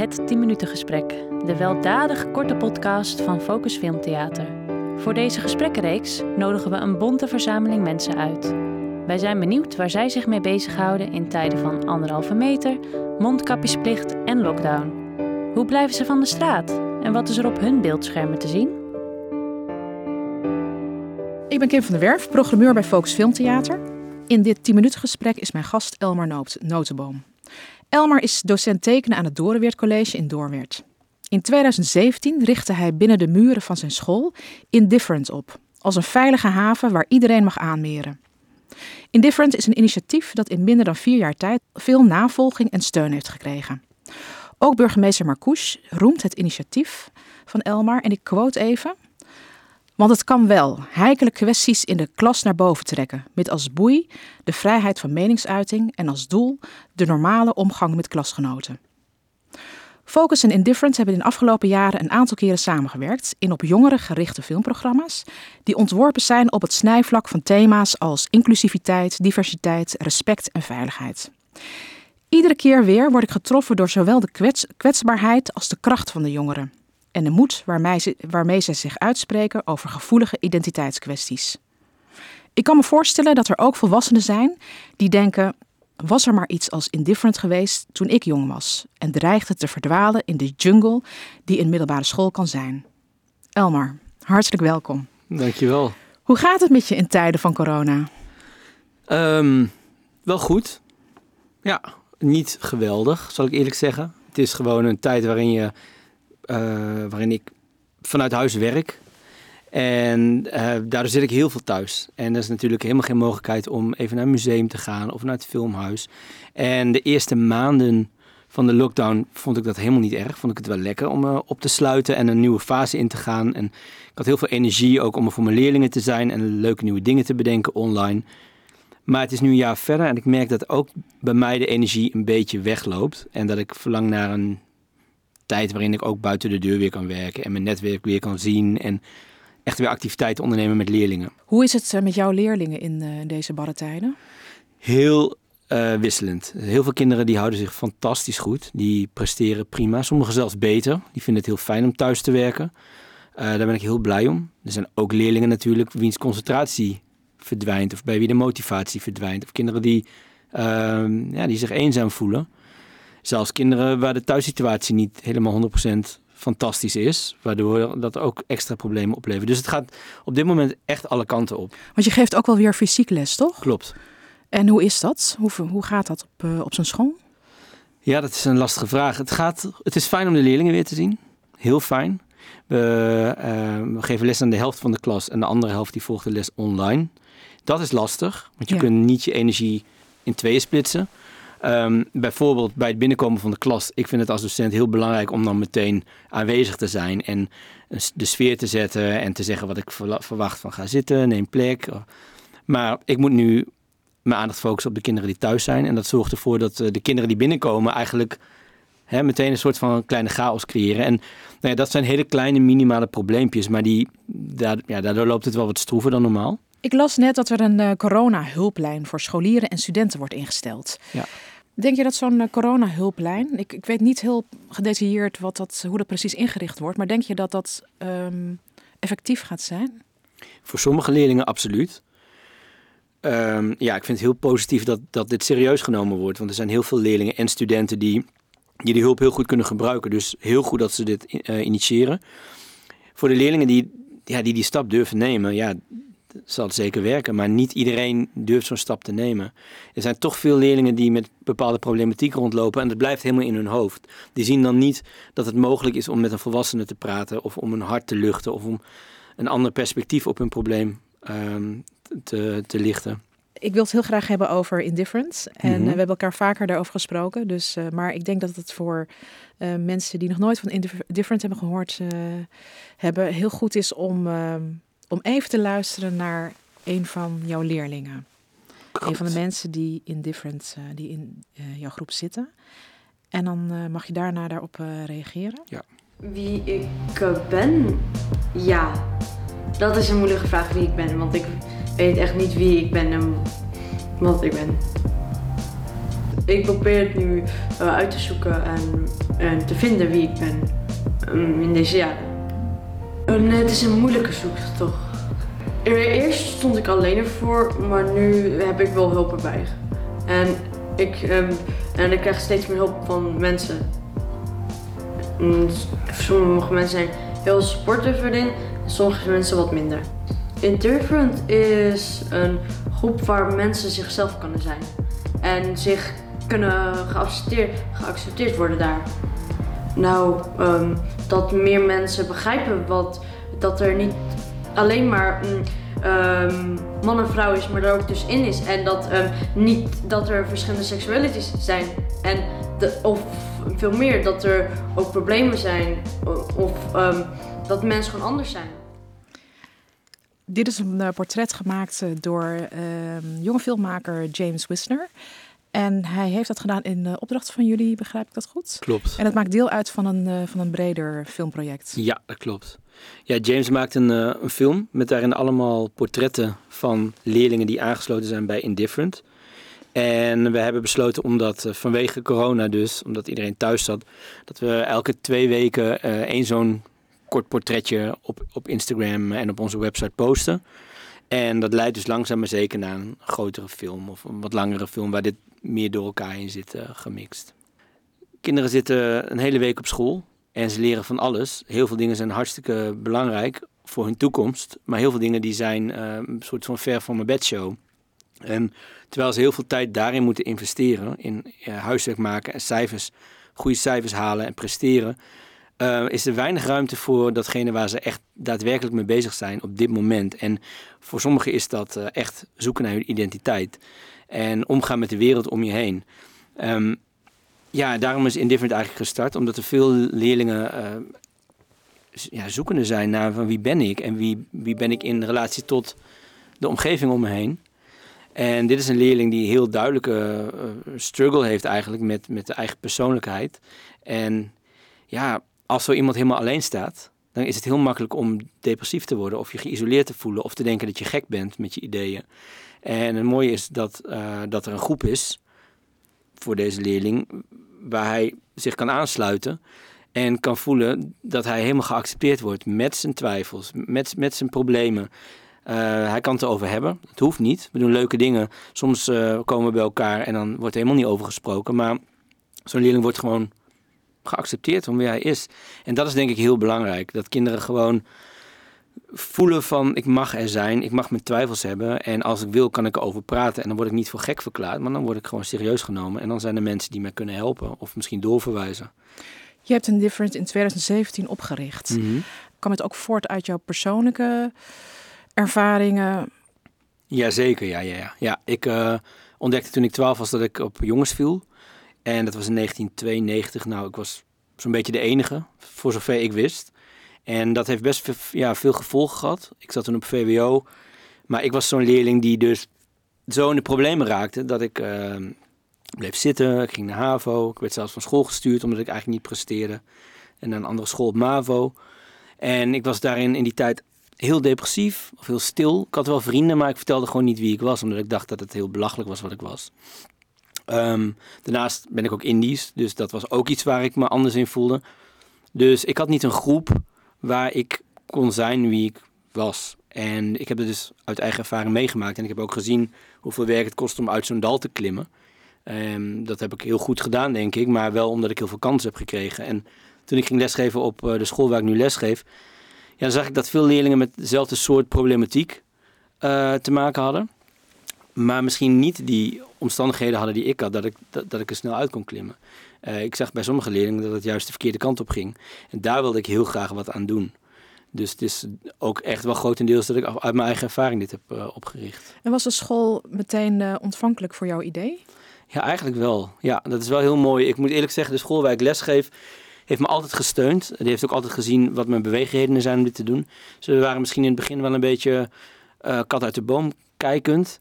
Het 10 minuten gesprek, de weldadig korte podcast van Focus Filmtheater. Voor deze gesprekkenreeks nodigen we een bonte verzameling mensen uit. Wij zijn benieuwd waar zij zich mee bezighouden in tijden van anderhalve meter, mondkapjesplicht en lockdown. Hoe blijven ze van de straat en wat is er op hun beeldschermen te zien? Ik ben Kim van der Werf, programmeur bij Focus Filmtheater. In dit 10 minuten gesprek is mijn gast Elmar Noot Notenboom. Elmar is docent tekenen aan het Dorenweert College in Doorweert. In 2017 richtte hij binnen de muren van zijn school Indifferent op, als een veilige haven waar iedereen mag aanmeren. Indifferent is een initiatief dat in minder dan vier jaar tijd veel navolging en steun heeft gekregen. Ook burgemeester Marcouch roemt het initiatief van Elmar en ik quote even. Want het kan wel heikele kwesties in de klas naar boven trekken, met als boei de vrijheid van meningsuiting en als doel de normale omgang met klasgenoten. Focus en Indifference hebben in de afgelopen jaren een aantal keren samengewerkt in op jongeren gerichte filmprogramma's, die ontworpen zijn op het snijvlak van thema's als inclusiviteit, diversiteit, respect en veiligheid. Iedere keer weer word ik getroffen door zowel de kwets kwetsbaarheid als de kracht van de jongeren en de moed waarmee ze, waarmee zich uitspreken over gevoelige identiteitskwesties. Ik kan me voorstellen dat er ook volwassenen zijn die denken: was er maar iets als indifferent geweest toen ik jong was en dreigde te verdwalen in de jungle die een middelbare school kan zijn. Elmar, hartelijk welkom. Dankjewel. Hoe gaat het met je in tijden van corona? Um, wel goed. Ja, niet geweldig, zal ik eerlijk zeggen. Het is gewoon een tijd waarin je waarin ik vanuit huis werk. En uh, daardoor zit ik heel veel thuis. En er is natuurlijk helemaal geen mogelijkheid om even naar een museum te gaan of naar het filmhuis. En de eerste maanden van de lockdown vond ik dat helemaal niet erg. Vond ik het wel lekker om uh, op te sluiten en een nieuwe fase in te gaan. En ik had heel veel energie ook om er voor mijn leerlingen te zijn en leuke nieuwe dingen te bedenken online. Maar het is nu een jaar verder en ik merk dat ook bij mij de energie een beetje wegloopt. En dat ik verlang naar een tijd waarin ik ook buiten de deur weer kan werken en mijn netwerk weer kan zien en echt weer activiteiten ondernemen met leerlingen. Hoe is het eh, met jouw leerlingen in uh, deze barre tijden? Heel uh, wisselend. Heel veel kinderen die houden zich fantastisch goed. Die presteren prima. Sommigen zelfs beter. Die vinden het heel fijn om thuis te werken. daar ben ik heel blij om. Er zijn ook leerlingen natuurlijk wiens concentratie verdwijnt of bij wie de motivatie verdwijnt. Of kinderen die, ehm, ja, die zich eenzaam voelen. Zelfs kinderen waar de thuissituatie niet helemaal 100% fantastisch is, waardoor dat ook extra problemen oplevert. Dus het gaat op dit moment echt alle kanten op. Want je geeft ook wel weer fysiek les, toch? Klopt. En hoe is dat? Hoe, hoe gaat dat op, uh, op zo'n school? Ja, dat is een lastige vraag. Het, gaat, het is fijn om de leerlingen weer te zien. Heel fijn. We, uh, we geven les aan de helft van de klas en de andere helft die volgt de les online. Dat is lastig, want je ja. kunt niet je energie in tweeën splitsen. Um, bijvoorbeeld bij het binnenkomen van de klas. Ik vind het als docent heel belangrijk om dan meteen aanwezig te zijn en de sfeer te zetten en te zeggen wat ik verwacht van ga zitten, neem plek. Maar ik moet nu mijn aandacht focussen op de kinderen die thuis zijn. En dat zorgt ervoor dat eh, de kinderen die binnenkomen eigenlijk hè, meteen een soort van kleine chaos creëren. En nou ja, dat zijn hele kleine minimale probleempjes, maar die, daar, ja, daardoor loopt het wel wat stroever dan normaal. Ik las net dat er een uh, corona-hulplijn voor scholieren en studenten wordt ingesteld. Ja. Denk je dat zo'n uh, corona-hulplijn, ik, ik weet niet heel gedetailleerd wat dat, hoe dat precies ingericht wordt, maar denk je dat dat um, effectief gaat zijn? Voor sommige leerlingen absoluut. Um, ja, ik vind het heel positief dat, dat dit serieus genomen wordt, want er zijn heel veel leerlingen en studenten die die, die hulp heel goed kunnen gebruiken. Dus heel goed dat ze dit uh, initiëren. Voor de leerlingen die, ja, die die stap durven nemen, ja, zal het zeker werken, maar niet iedereen durft zo'n stap te nemen. Er zijn toch veel leerlingen die met bepaalde problematiek rondlopen en dat blijft helemaal in hun hoofd. Die zien dan niet dat het mogelijk is om met een volwassene te praten of om hun hart te luchten of om een ander perspectief op hun probleem um, te, te lichten. Ik wil het heel graag hebben over indifference. En mm -hmm. uh, we hebben elkaar vaker daarover gesproken. Dus, uh, maar ik denk dat het voor uh, mensen die nog nooit van indifference hebben gehoord hebben, heel goed is om ehm, om even te luisteren naar een van jouw leerlingen. Een van de mensen die in different, uh, die in uh, jouw groep zitten. En dan uh, mag je daarna daarop reageren. Ja. Wie ik ben? Ja, dat is een moeilijke vraag wie ik ben. Want ik weet echt niet wie ik ben en wat ik ben. Ik probeer het nu uit te zoeken en eh, te vinden wie ik ben ehm, in deze jaren. En het is een moeilijke zoektocht. Eerst stond ik alleen ervoor, maar nu heb ik wel hulp erbij. En ik, ehm, en ik krijg steeds meer hulp van mensen. En Sommige mensen zijn heel supportive erin, en sommige mensen wat minder. Indifferent is een groep waar mensen zichzelf kunnen zijn. En zich kunnen geaccepteerd, geaccepteerd worden daar. Nou, ehm, dat meer mensen begrijpen wat, dat er niet alleen maar een ehm, man en vrouw is, maar er ook dus in is. En dat, ehm, niet, dat er verschillende seksualities zijn. En de, of veel meer, dat er ook problemen zijn. Of dat mensen gewoon anders zijn. Dit is een eh, portret gemaakt eh, door ehm, jonge filmmaker James Wisner. En hij heeft dat gedaan in opdracht van jullie, begrijp ik dat goed? Klopt. En het maakt deel uit van een, eh, van een breder filmproject. Ja, dat klopt. Ja, James maakt een, eh, een film met daarin allemaal portretten van leerlingen die aangesloten zijn bij Indifferent. En we hebben besloten omdat eh, vanwege corona dus, omdat iedereen thuis zat, dat we elke twee weken één zo'n kort portretje op, op Instagram en op onze website posten. En dat leidt dus langzaam maar zeker naar een grotere film of een wat langere film waar dit meer door elkaar in zit eh, gemixt. Kinderen zitten een hele week op school en ze leren van alles. Heel veel dingen zijn hartstikke belangrijk voor hun toekomst, maar heel veel dingen die zijn eh, een soort van ver van mijn bedshow. En terwijl ze heel veel tijd daarin moeten investeren, in eh, huiswerk maken en cijfers, goede cijfers halen en presteren, eh, is er weinig ruimte voor datgene waar ze echt daadwerkelijk mee bezig zijn op dit moment. En voor sommigen is dat eh, echt zoeken naar hun identiteit en omgaan met de wereld om je heen. Ehm, ja, daarom is Indifferent eigenlijk gestart, omdat er veel leerlingen eh, z- ja, zoekende zijn naar van wie ben ik en wie, wie ben ik in relatie tot de omgeving om me heen. En dit is een leerling die heel duidelijke eh, struggle heeft eigenlijk met, met de eigen persoonlijkheid. En ja, als zo iemand helemaal alleen staat, dan is het heel makkelijk om depressief te worden of je geïsoleerd te voelen of te denken dat je gek bent met je ideeën. En het mooie is dat, eh, dat er een groep is voor deze leerling waar hij zich kan aansluiten en kan voelen dat hij helemaal geaccepteerd wordt met zijn twijfels, met, met zijn problemen. Eh, hij kan het erover hebben. Het hoeft niet. We doen leuke dingen. Soms eh, komen we bij elkaar en dan wordt er helemaal niet over gesproken. Maar zo'n leerling wordt gewoon geaccepteerd om wie hij is. En dat is denk ik heel belangrijk. Dat kinderen gewoon voelen van ik mag er zijn, ik mag mijn twijfels hebben. En als ik wil kan ik erover praten. En dan word ik niet voor gek verklaard, maar dan word ik gewoon serieus genomen. En dan zijn er mensen die mij kunnen helpen of misschien doorverwijzen. Je hebt Indifferent in 2017 opgericht. Kwam het ook voort uit jouw persoonlijke ervaringen? Jazeker, ja, ja, ja. ja ik eh, ontdekte toen ik 12 was dat ik op jongens viel. En dat was in 1992. Nou, ik was zo'n beetje de enige, voor zover ik wist. En dat heeft best ja, veel gevolgen gehad. Ik zat toen op VWO. Maar ik was zo'n leerling die dus zo in de problemen raakte dat ik eh, bleef zitten. Ik ging naar HAVO. Ik werd zelfs van school gestuurd omdat ik eigenlijk niet presteerde. En naar een andere school op MAVO. En ik was daarin in die tijd heel depressief of heel stil. Ik had wel vrienden, maar ik vertelde gewoon niet wie ik was, omdat ik dacht dat het heel belachelijk was wat ik was. Ehm, daarnaast ben ik ook Indisch, dus dat was ook iets waar ik me anders in voelde. Dus ik had niet een groep waar ik kon zijn wie ik was. En ik heb het dus uit eigen ervaring meegemaakt. En ik heb ook gezien hoeveel werk het kost om uit zo'n dal te klimmen. Ehm, dat heb ik heel goed gedaan, denk ik. Maar wel omdat ik heel veel kansen heb gekregen. En toen ik ging lesgeven op eh, de school waar ik nu lesgeef... Ja, zag ik dat veel leerlingen met dezelfde soort problematiek eh, te maken hadden. Maar misschien niet die omstandigheden hadden die ik had, dat ik, dat, dat ik er snel uit kon klimmen. Eh, ik zag bij sommige leerlingen dat het juist de verkeerde kant op ging. En daar wilde ik heel graag wat aan doen. Dus het is ook echt wel grotendeels dat ik uit mijn eigen ervaring dit heb eh, opgericht. En was de school meteen eh, ontvankelijk voor jouw idee? Ja, eigenlijk wel. Ja, dat is wel heel mooi. Ik moet eerlijk zeggen, de school waar ik lesgeef heeft me altijd gesteund. Die heeft ook altijd gezien wat mijn beweegredenen zijn om dit te doen. Ze waren misschien in het begin wel een beetje kat uit de boom kijkend.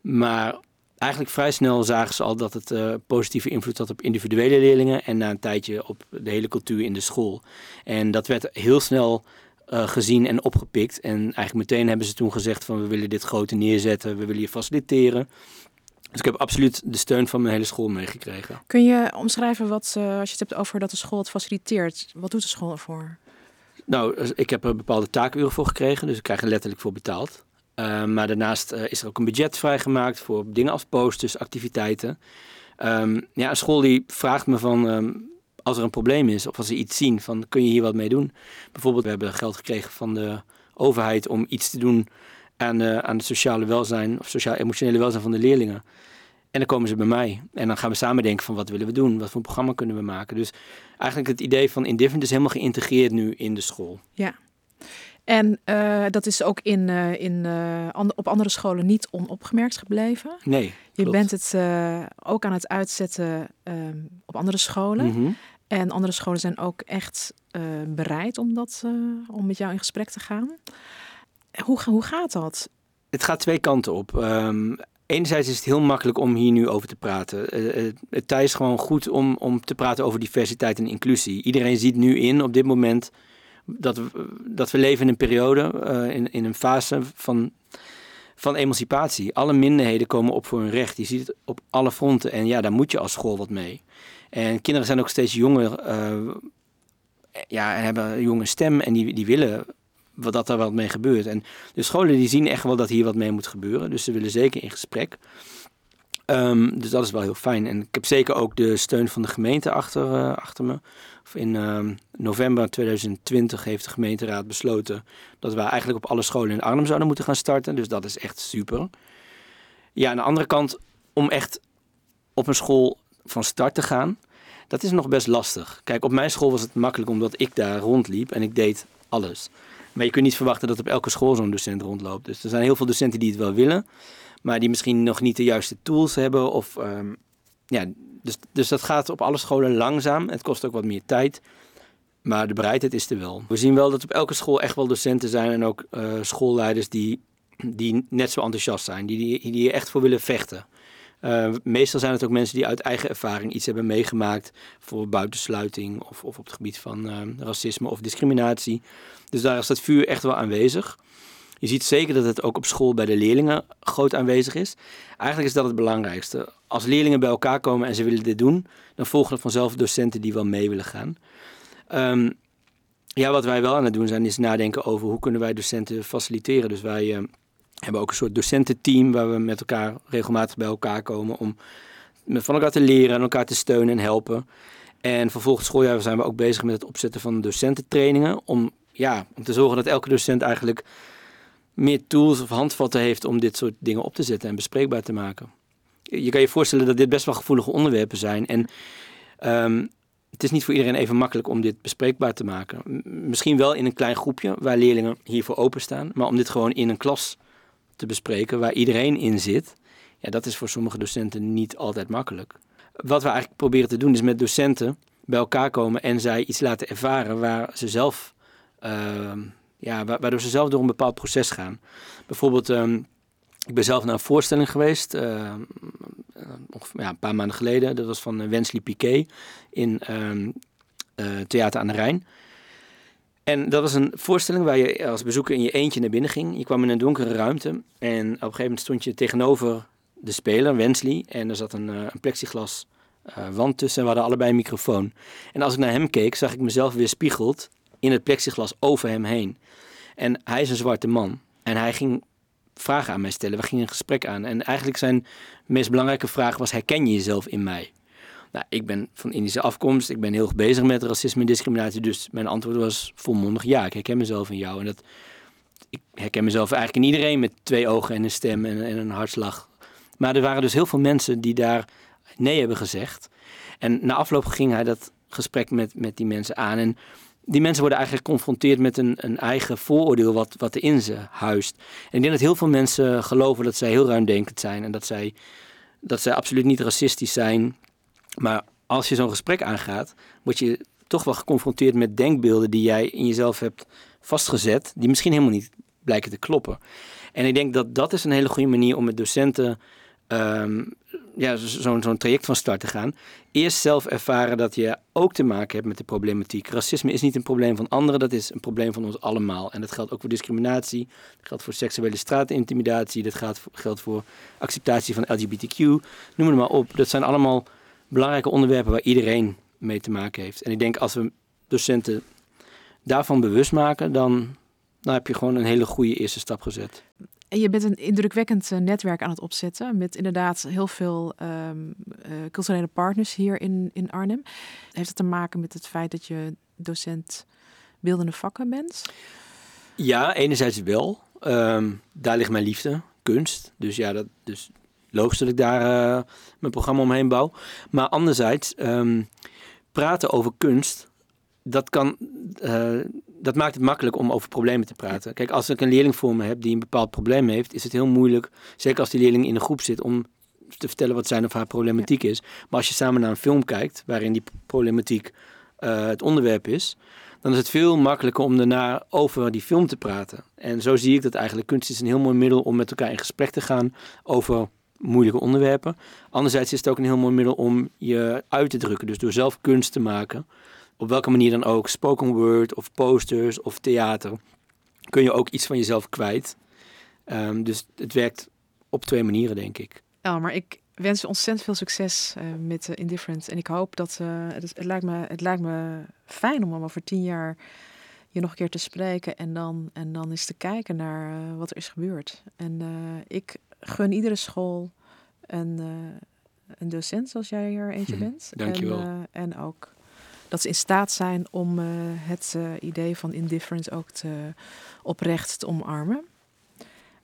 Maar eigenlijk vrij snel zagen ze al dat het eh, positieve invloed had op individuele leerlingen. En na een tijdje op de hele cultuur in de school. En dat werd heel snel eh, gezien en opgepikt. En eigenlijk meteen hebben ze toen gezegd van we willen dit groter neerzetten. We willen je faciliteren. Dus ik heb absoluut de steun van mijn hele school meegekregen. Kun je omschrijven wat, uh, als je het hebt over dat de school het faciliteert, wat doet de school ervoor? Nou, ik heb er bepaalde taakuren voor gekregen, dus ik krijg er letterlijk voor betaald. Uh, maar daarnaast uh, is er ook een budget vrijgemaakt voor dingen als posters, activiteiten. Um, ja, een school die vraagt me van, um, als er een probleem is of als ze iets zien, van kun je hier wat mee doen? Bijvoorbeeld, we hebben geld gekregen van de overheid om iets te doen aan, uh, aan het sociale welzijn of sociaal-emotionele welzijn van de leerlingen. En dan komen ze bij mij. En dan gaan we samen denken van wat willen we doen? Wat voor een programma kunnen we maken? Dus eigenlijk het idee van Indifferent is helemaal geïntegreerd nu in de school. Ja. En uh, dat is ook in, uh, in, uh, and op andere scholen niet onopgemerkt gebleven. Nee. Je bent het ook aan het uitzetten ehm, op andere scholen. Mm -hmm. En andere scholen zijn ook echt bereid om, dat, om met jou in gesprek te gaan. Hoe, hoe gaat dat? Het gaat twee kanten op. Um, enerzijds is het heel makkelijk om hier nu over te praten. Het is gewoon goed om, om te praten over diversiteit en inclusie. Iedereen ziet nu in op dit moment dat we, dat we leven in een periode, uh, in, in een fase van, van emancipatie. Alle minderheden komen op voor hun recht. Je ziet het op alle fronten. En ja, daar moet je als school wat mee. En kinderen zijn ook steeds jonger. Uh, ja, en hebben een jonge stem en die, die willen dat er wat mee gebeurt. En de scholen die zien echt wel dat hier wat mee moet gebeuren. Dus ze willen zeker in gesprek. Um, dus dat is wel heel fijn. En ik heb zeker ook de steun van de gemeente achter, uh, achter me. In uh, november 2020 heeft de gemeenteraad besloten dat we eigenlijk op alle scholen in Arnhem zouden moeten gaan starten. Dus dat is echt super. Ja, aan de andere kant, om echt op een school van start te gaan, dat is nog best lastig. Kijk, op mijn school was het makkelijk omdat ik daar rondliep en ik deed alles. Maar je kunt niet verwachten dat op elke school zo'n docent rondloopt. Dus er zijn heel veel docenten die het wel willen, maar die misschien nog niet de juiste tools hebben. Of, um, ja, dus, dus dat gaat op alle scholen langzaam. Het kost ook wat meer tijd. Maar de bereidheid is er wel. We zien wel dat op elke school echt wel docenten zijn en ook uh, schoolleiders die, die net zo enthousiast zijn. Die, die, die er echt voor willen vechten. Uh, meestal zijn het ook mensen die uit eigen ervaring iets hebben meegemaakt voor buitensluiting of, of op het gebied van uh, racisme of discriminatie. Dus daar is dat vuur echt wel aanwezig. Je ziet zeker dat het ook op school bij de leerlingen groot aanwezig is. Eigenlijk is dat het belangrijkste. Als leerlingen bij elkaar komen en ze willen dit doen, dan volgen er vanzelf docenten die wel mee willen gaan. Um, ja, wat wij wel aan het doen zijn, is nadenken over hoe kunnen wij docenten faciliteren. Dus wij uh, hebben ook een soort docententeam waar we met elkaar regelmatig bij elkaar komen om van elkaar te leren en elkaar te steunen en helpen. En vervolgens schooljaar zijn we ook bezig met het opzetten van docententrainingen om, ja, om te zorgen dat elke docent eigenlijk meer tools of handvatten heeft om dit soort dingen op te zetten en bespreekbaar te maken. Je kan je voorstellen dat dit best wel gevoelige onderwerpen zijn. En um, het is niet voor iedereen even makkelijk om dit bespreekbaar te maken. Misschien wel in een klein groepje waar leerlingen hiervoor openstaan. Maar om dit gewoon in een klas te bespreken waar iedereen in zit, ja, dat is voor sommige docenten niet altijd makkelijk. Wat we eigenlijk proberen te doen is met docenten bij elkaar komen en zij iets laten ervaren waar ze zelf, uh, ja, waardoor ze zelf door een bepaald proces gaan. Bijvoorbeeld, um, ik ben zelf naar een voorstelling geweest, uh, ongeveer ja, een paar maanden geleden. Dat was van Wensley Piquet in uh, Theater aan de Rijn. En dat was een voorstelling waar je als bezoeker in je eentje naar binnen ging. Je kwam in een donkere ruimte en op een gegeven moment stond je tegenover de speler, Wensley. En er zat een, uh, plexiglas uh, wand tussen en we hadden allebei een microfoon. En als ik naar hem keek, zag ik mezelf weer spiegeld in het plexiglas over hem heen. En hij is een zwarte man. En hij ging vragen aan mij stellen. We gingen een gesprek aan. En eigenlijk zijn meest belangrijke vraag was, herken je jezelf in mij? Nou, ik ben van Indische afkomst. Ik ben heel bezig met racisme en discriminatie. Dus mijn antwoord was volmondig ja, ik herken mezelf in jou. En dat, ik herken mezelf eigenlijk in iedereen met twee ogen en een stem en, en een hartslag. Maar er waren dus heel veel mensen die daar nee hebben gezegd. En na afloop ging hij dat gesprek met, met die mensen aan. En die mensen worden eigenlijk geconfronteerd met een, een eigen vooroordeel wat, wat er in ze huist. En ik denk dat heel veel mensen geloven dat zij heel ruimdenkend zijn. En dat zij, dat zij absoluut niet racistisch zijn. Maar als je zo'n gesprek aangaat, word je toch wel geconfronteerd met denkbeelden die jij in jezelf hebt vastgezet. Die misschien helemaal niet blijken te kloppen. En ik denk dat dat is een hele goede manier om met docenten ehm, ja, zo- zo'n zo'n traject van start te gaan. Eerst zelf ervaren dat je ook te maken hebt met de problematiek. Racisme is niet een probleem van anderen, dat is een probleem van ons allemaal. En dat geldt ook voor discriminatie, dat geldt voor seksuele straatintimidatie, dat gaat, geldt voor acceptatie van LGBTQ, noem het maar op. Dat zijn allemaal belangrijke onderwerpen waar iedereen mee te maken heeft. En ik denk als we docenten daarvan bewust maken, dan, dan heb je gewoon een hele goede eerste stap gezet. En je bent een indrukwekkend eh, netwerk aan het opzetten met inderdaad heel veel ehm, eh, culturele partners hier in, in Arnhem. Heeft het te maken met het feit dat je docent beeldende vakken bent? Ja, enerzijds wel. Ehm, daar ligt mijn liefde, kunst. Dus ja, dat, dus logisch dat ik daar eh, mijn programma omheen bouw. Maar anderzijds, ehm, praten over kunst, dat, kan, eh, dat maakt het makkelijk om over problemen te praten. Kijk, als ik een leerling voor me heb die een bepaald probleem heeft, is het heel moeilijk, zeker als die leerling in een groep zit, om te vertellen wat zijn of haar problematiek is. Maar als je samen naar een film kijkt, waarin die problematiek eh, het onderwerp is, dan is het veel makkelijker om daarna over die film te praten. En zo zie ik dat eigenlijk. Kunst is een heel mooi middel om met elkaar in gesprek te gaan over moeilijke onderwerpen. Anderzijds is het ook een heel mooi middel om je uit te drukken. Dus door zelf kunst te maken, op welke manier dan ook, spoken word of posters of theater, kun je ook iets van jezelf kwijt. Ehm, dus het werkt op twee manieren, denk ik. Ja, maar ik wens je ontzettend veel succes eh, met uh, Indifferent. En ik hoop dat eh, het, het, lijkt me, het lijkt me fijn om over tien jaar je nog een keer te spreken en dan, en dan eens te kijken naar wat er is gebeurd. En ik gun iedere school een, een docent zoals jij er eentje bent. Dankjewel. En, en ook dat ze in staat zijn om het idee van indifference ook te, oprecht te omarmen.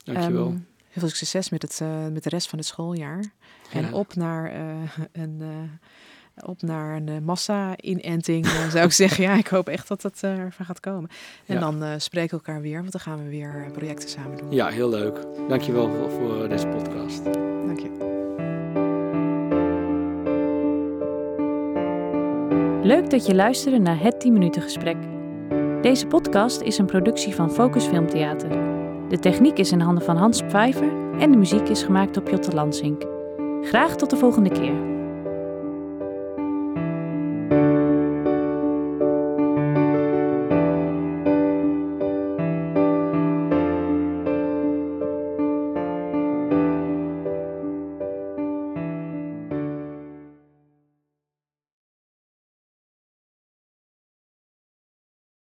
Dankjewel. Um, heel veel succes met, het, uh, met de rest van het schooljaar. Ja. En op naar uh, een, uh, op naar een massa-inenting, zou ik zeggen. Ja, ik hoop echt dat dat ervan gaat komen. En ja. dan spreken we elkaar weer, want dan gaan we weer projecten samen doen. Ja, heel leuk. Dankjewel voor, voor deze podcast. Dank je. Leuk dat je luisterde naar het 10 minuten gesprek. Deze podcast is een productie van Focus Filmtheater. De techniek is in handen van Hans Pfeiffer en de muziek is gemaakt door Piotr Lansink. Graag tot de volgende keer.